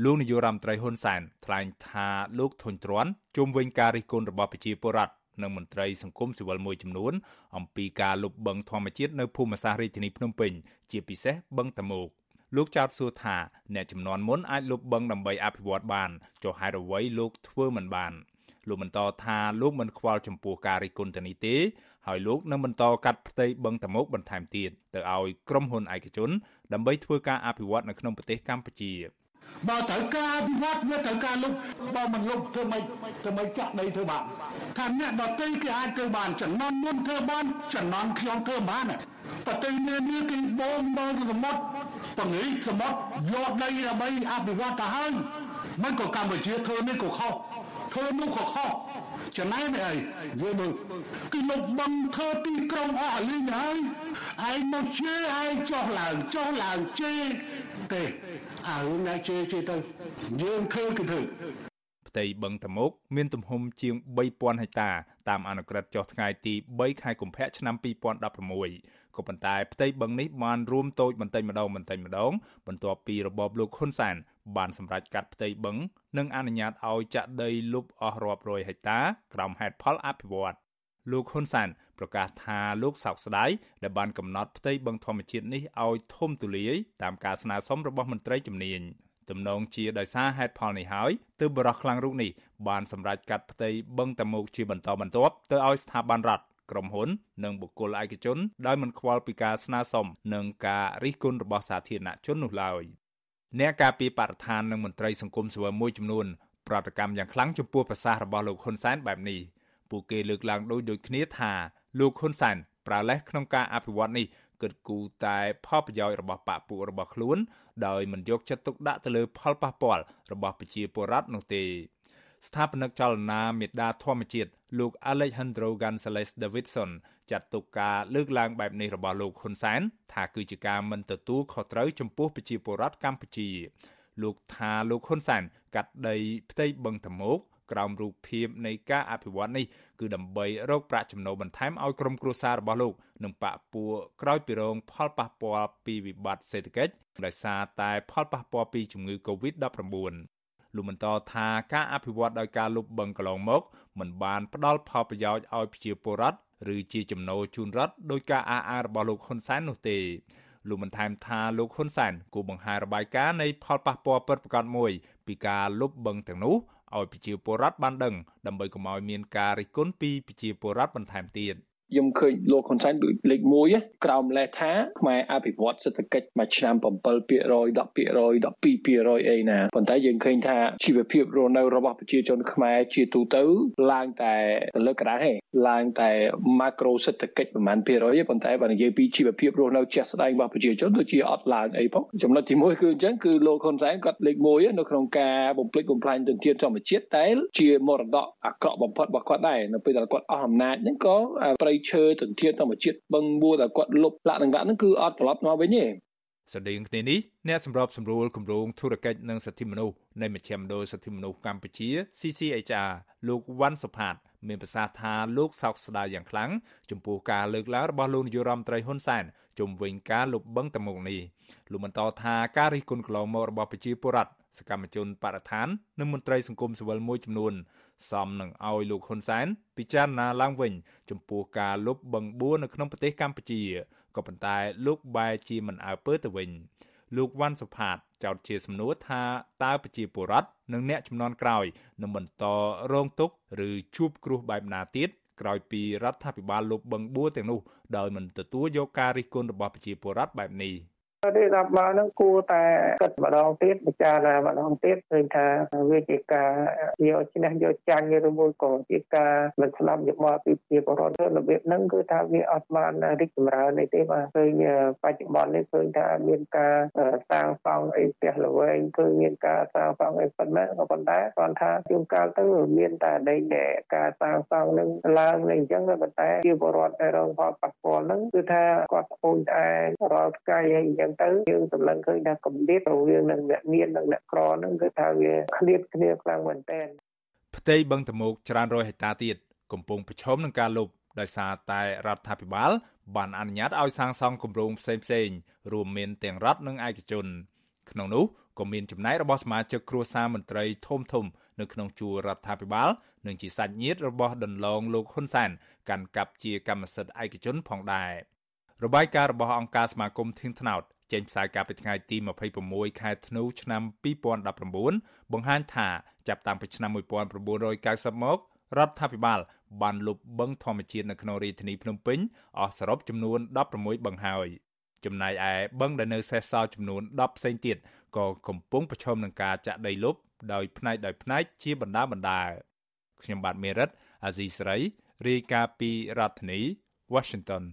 លោកនាយករដ្ឋមន្ត្រីហ៊ុនសែនថ្លែងថាលោកធុញទ្រាន់ជុំវិញការរិះគន់របស់ប្រជាពលរដ្ឋនិងមន្ត្រីសង្គមស៊ីវិលមួយចំនួនអំពីការលុបបង្ខំធម្មជាតិនៅភូមិសាស្ត្ររាជធានីភ្នំពេញជាពិសេសបឹងតមោកលោកចោទសួរថាអ្នកចំនួនមុនអាចលុបបឹងដើម្បីអភិវឌ្ឍបានចុះហេតុអ្វីលោកធ្វើមិនបានលោកបន្តថាលោកមិនខ្វល់ចំពោះការរិះគន់ទៅនេះទេហើយលោកនឹងបន្តកាត់ផ្ទៃបឹងតមោកបន្ថែមទៀតទៅឲ្យក្រុមហ៊ុនឯកជនដើម្បីធ្វើការអភិវឌ្ឍនៅក្នុងប្រទេសកម្ពុជា បើត្រូវការអភិវឌ្ឍវាត្រូវការលុបបើមិនលុបធ្វើមិនធ្វើមិនចាក់ដីធ្វើបានថាអ្នកដទៃគេអាចធ្វើបានចំណន់មុនធ្វើបានចំណន់ខ្ញុំធ្វើបានប្រទេសនានាគេបងមកសមុទ្របង្រីសមុទ្រយកដីដើម្បីអភិវឌ្ឍទៅហើយមិនក៏កម្ពុជាធ្វើនេះក៏ខុសធ្វើនោះក៏ខុសចំណែកនេះហើយយល់មើលគឺលុបបង្ធ្វើទីក្រុងអស់លីងហើយឯងមកជេរឯងចុះឡើងចុះឡើងជេរទេអើអ្នកជេរជេរទៅយើងធ្វើគឺធ្វើផ្ទៃបឹងតមុកមានទំហំជាង3000ហិកតាតាមអនុក្រឹត្យចុះថ្ងៃទី3ខែកុម្ភៈឆ្នាំ2016ក៏ប៉ុន្តែផ្ទៃបឹងនេះបានរួមតូចបន្តិចម្ដងបន្តិចម្ដងបន្ទាប់ពីរបបលោកហ៊ុនសែនបានសម្រេចកាត់ផ្ទៃបឹងនិងអនុញ្ញាតឲ្យចាក់ដីលុបអស់រាប់រយហិកតាក្រោមហេតុផលអភិវឌ្ឍ លោកហ៊ុនសែនប្រកាសថាលោកសោកស្ដាយដែលបានកំណត់ផ្ទៃបឹងធម្មជាតិនេះឲ្យធំទូលាយតាមការស្នើសុំរបស់មន្ត្រីជំនាញទំនងជាដោយសារហេតុផលនេះហើយទើបបរិះខ្លាំងរូបនេះបានសម្រេចកាត់ផ្ទៃបឹងតមោកជាបន្តបន្ទាប់ទៅឲ្យស្ថាប័នរដ្ឋក្រុមហ៊ុននិងបុគ្គលឯកជនដោយមិនខ្វល់ពីការស្នើសុំនិងការរិះគន់របស់សាធារណជននោះឡើយអ្នកការពីបរិស្ថាននិងមន្ត្រីសង្គមស៊ីវិលមួយចំនួនប្រតិកម្មយ៉ាងខ្លាំងចំពោះប្រសាសន៍របស់លោកហ៊ុនសែនបែបនេះ ពួកគេលើកឡើងដូចដូចគ្នាថាលោកហ៊ុនសែនប្រើលេសក្នុងការអភិវឌ្ឍនេះគិតគូរតែផលប្រយោជន៍របស់បកពួករបស់ខ្លួនដោយមិនយកចិត្តទុកដាក់ទៅលើផលប៉ះពាល់របស់ប្រជាពលរដ្ឋនោះទេស្ថាបនិកចលនាមេដាធម្មជាតិលោក Alejandro Gonzalez Davidson ចាត់ទុកការលើកឡើងបែបនេះរបស់លោកហ៊ុនសែនថាគឺជាការមិនទទួលខុសត្រូវចំពោះប្រជាពលរដ្ឋកម្ពុជា លោកថាលោកហ៊ុនសែនកាត់ដីផ្ទៃបឹងតមោក ក្រោមរូបភាពនៃការអភិវឌ្ឍនេះគឺដើម្បីរកប្រាក់ចំណូលបន្ថែមឲ្យក្រុមគ្រួសាររបស់លោកនិងបកពួរក្រោយពីរងផលប៉ះពាល់ពីវិបត្តិសេដ្ឋកិច្ចដោយសារតែផលប៉ះពាល់ពីជំងឺ Covid-19 លោកបន្តថាការអភិវឌ្ឍដោយការលុបបឹងកន្លងមកមិនបានផ្ដល់ផលប្រយោជន៍ឲ្យប្រជាពលរដ្ឋឬជាចំណូលជូនរដ្ឋដោយការអះអាងរបស់លោកហ៊ុនសែននោះទេលោកបានថែមថាលោកហ៊ុនសែនគូបង្ហាញរបាយការណ៍នៃផលប៉ះពាល់ពិតប្រាកដមួយពីការលុបបឹងទាំងនោះ ឲ្យប្រជាពលរដ្ឋបានដឹងដើម្បីកុំឲ្យមានការរិះគន់ពីប្រជាពលរដ្ឋបន្ថែមទៀត។ ខ្ញុំឃើញលោកហ៊ុនសែនដូចលេខ1ក្រោមលេខថាខ្មែរអភិវឌ្ឍសេដ្ឋកិច្ចមួយឆ្នាំ7% 10% 12%អីណាប៉ុន្តែយើងឃើញថាជីវភាពរស់នៅរបស់ប្រជាជនខ្មែរជាទូទៅឡើងតែទៅលើកណ្ដាលទេឡើងតែម៉ាក្រូសេដ្ឋកិច្ចប្រហែលភាគរយប៉ុន្តែបើនិយាយពីជីវភាពរស់នៅជាក់ស្ដែងរបស់ប្រជាជនដូចជាអត់ឡើងអីផងចំណុចទី1គឺអញ្ចឹងគឺលោកហ៊ុនសែនគាត់លេខ1នៅក្នុងការបំភ្លេចបំផ្លាញទន្ទានធម្មជាតិតែជាមរតកអាក្រក់បំផុតរបស់គាត់ដែរនៅពេលដែលគាត់អស់អំណាចហ្នឹងក៏ប្រៃឈើទន្ធានធម្មជាតិបឹងបួរដែលគាត់លុបលក្ខណៈហ្នឹងគឺអត់ត្រឡប់មកវិញទេស្តីងគ្នានេះអ្នកសម្របសម្រួលគម្រោងធុរកិច្ចនិងសិទ្ធិមនុស្សនៃមជ្ឈមណ្ឌលសិទ្ធិមនុស្សកម្ពុជា CCHR លោកវ៉ាន់សុផាត មានប្រសាសន៍ថាលោកសោកស្ដាយយ៉ាងខ្លាំងចំពោះការលើកឡើងរបស់លោកនាយរដ្ឋមន្ត្រីហ៊ុនសែនជុំវិញការលុបបឹងតមុកនេះលោកបន្តថាការរិះគន់កន្លងមករបស់ប្រជាពលរដ្ឋ សកម្មជនបរិស្ថាននិងមន្ត្រីសង្គមស៊ីវិលមួយចំនួនសមនឹងឲ្យលោកហ៊ុនសែនពិចារណាឡើងវិញ ចំពោះការលុបបឹងបួរនៅក្នុងប្រទេសកម្ពុជាក៏ប៉ុន្តែលោកបែរជាមិនអើពើទៅវិញលោកវ៉ាន់សុផាតចោទជាសំណួរថាតើប្រជាពលរដ្ឋនិងអ្នកចំនួនក្រោយនឹងបន្តរងទុក្ខឬជួបគ្រោះបែបណាទៀតក្រោយពីរដ្ឋាភិបាលលុបបឹងបួរទាំងនោះដោយមិនទទួលយកការរិះគន់របស់ប្រជាពលរដ្ឋបែបនេះ។ រាជរដ្ឋបាលនឹងគួរតែគិតម្ដងទៀតពិចារណាម្ដងទៀតឃើញថាវាជាការយកឈ្នះយកចាញ់ឬមួយក៏ជាការមិនស្ដាប់យោបល់ពីជាបរិបទរបៀបហ្នឹងគឺថាវាអត់បានរីកចម្រើនទេទេបាទឃើញបច្ចុប្បន្ននេះឃើញថាមានការសាងសង់អីផ្ទះល្វែងឃើញមានការសាងសង់អីប៉ុណ្ណាក៏ប៉ុន្តែគាត់ថាជួនកាលទៅមានតែដីដែលការសាងសង់នឹងឡើងនឹងអញ្ចឹងប៉ុន្តែជាបរិបទដែលរងផលប៉ះពាល់ហ្នឹងគឺថាគាត់ស្អូនតែរាល់ថ្ងៃអីអញ្ចឹងទៅយើងសម្លឹងឃើញថាកម្រិតរវាងនឹងអ្នកមាននិងអ្នកក្រហ្នឹងគឺថាវាឃ្លាតគ្នាខ្លាំងមែនទែនផ្ទៃបឹងតមោកច្រើនរយហិកតាទៀតកំពុងប្រឈមនឹងការលុបដោយសារតែរដ្ឋាភិបាលបានអនុញ្ញាតឲ្យសាងសង់គម្រោងផ្សេងៗរួមមានទាំងរដ្ឋនិងឯកជនក្នុងនោះក៏មានចំណាយរបស់សមាជិកគ្រួសារមន្ត្រីធំធំនៅក្នុងជួររដ្ឋាភិបាលនិងជាសាច់ញាតិរបស់ដន្លងលោកហ៊ុនសែនកាន់កាប់ជាកម្មសិទ្ធិឯកជនផងដែររបាយការណ៍របស់អង្គការសមាគមធៀងថ្នោត ចេញផ្សាយកាលពីថ្ងៃទី26ខែធ្នូឆ្នាំ2019បង្ហាញថាចាប់តាំងពីឆ្នាំ1990មករដ្ឋាភិបាលបានលុបបឹងធម្មជាតិនៅក្នុងរាជធានីភ្នំពេញអស់សរុបចំនួន16បឹងហើយចំណែកឯបឹងដែលនៅសេសសល់ចំនួន10ផ្សេងទៀតក៏កំពុងប្រឈមនឹងការចាក់ដីលុបដោយផ្នែកដោយផ្នែកជាបណ្ដាបណ្ដាខ្ញុំបាទមេរិតអាស៊ីស្រីរាយការណ៍ពីរដ្ឋធានី Washington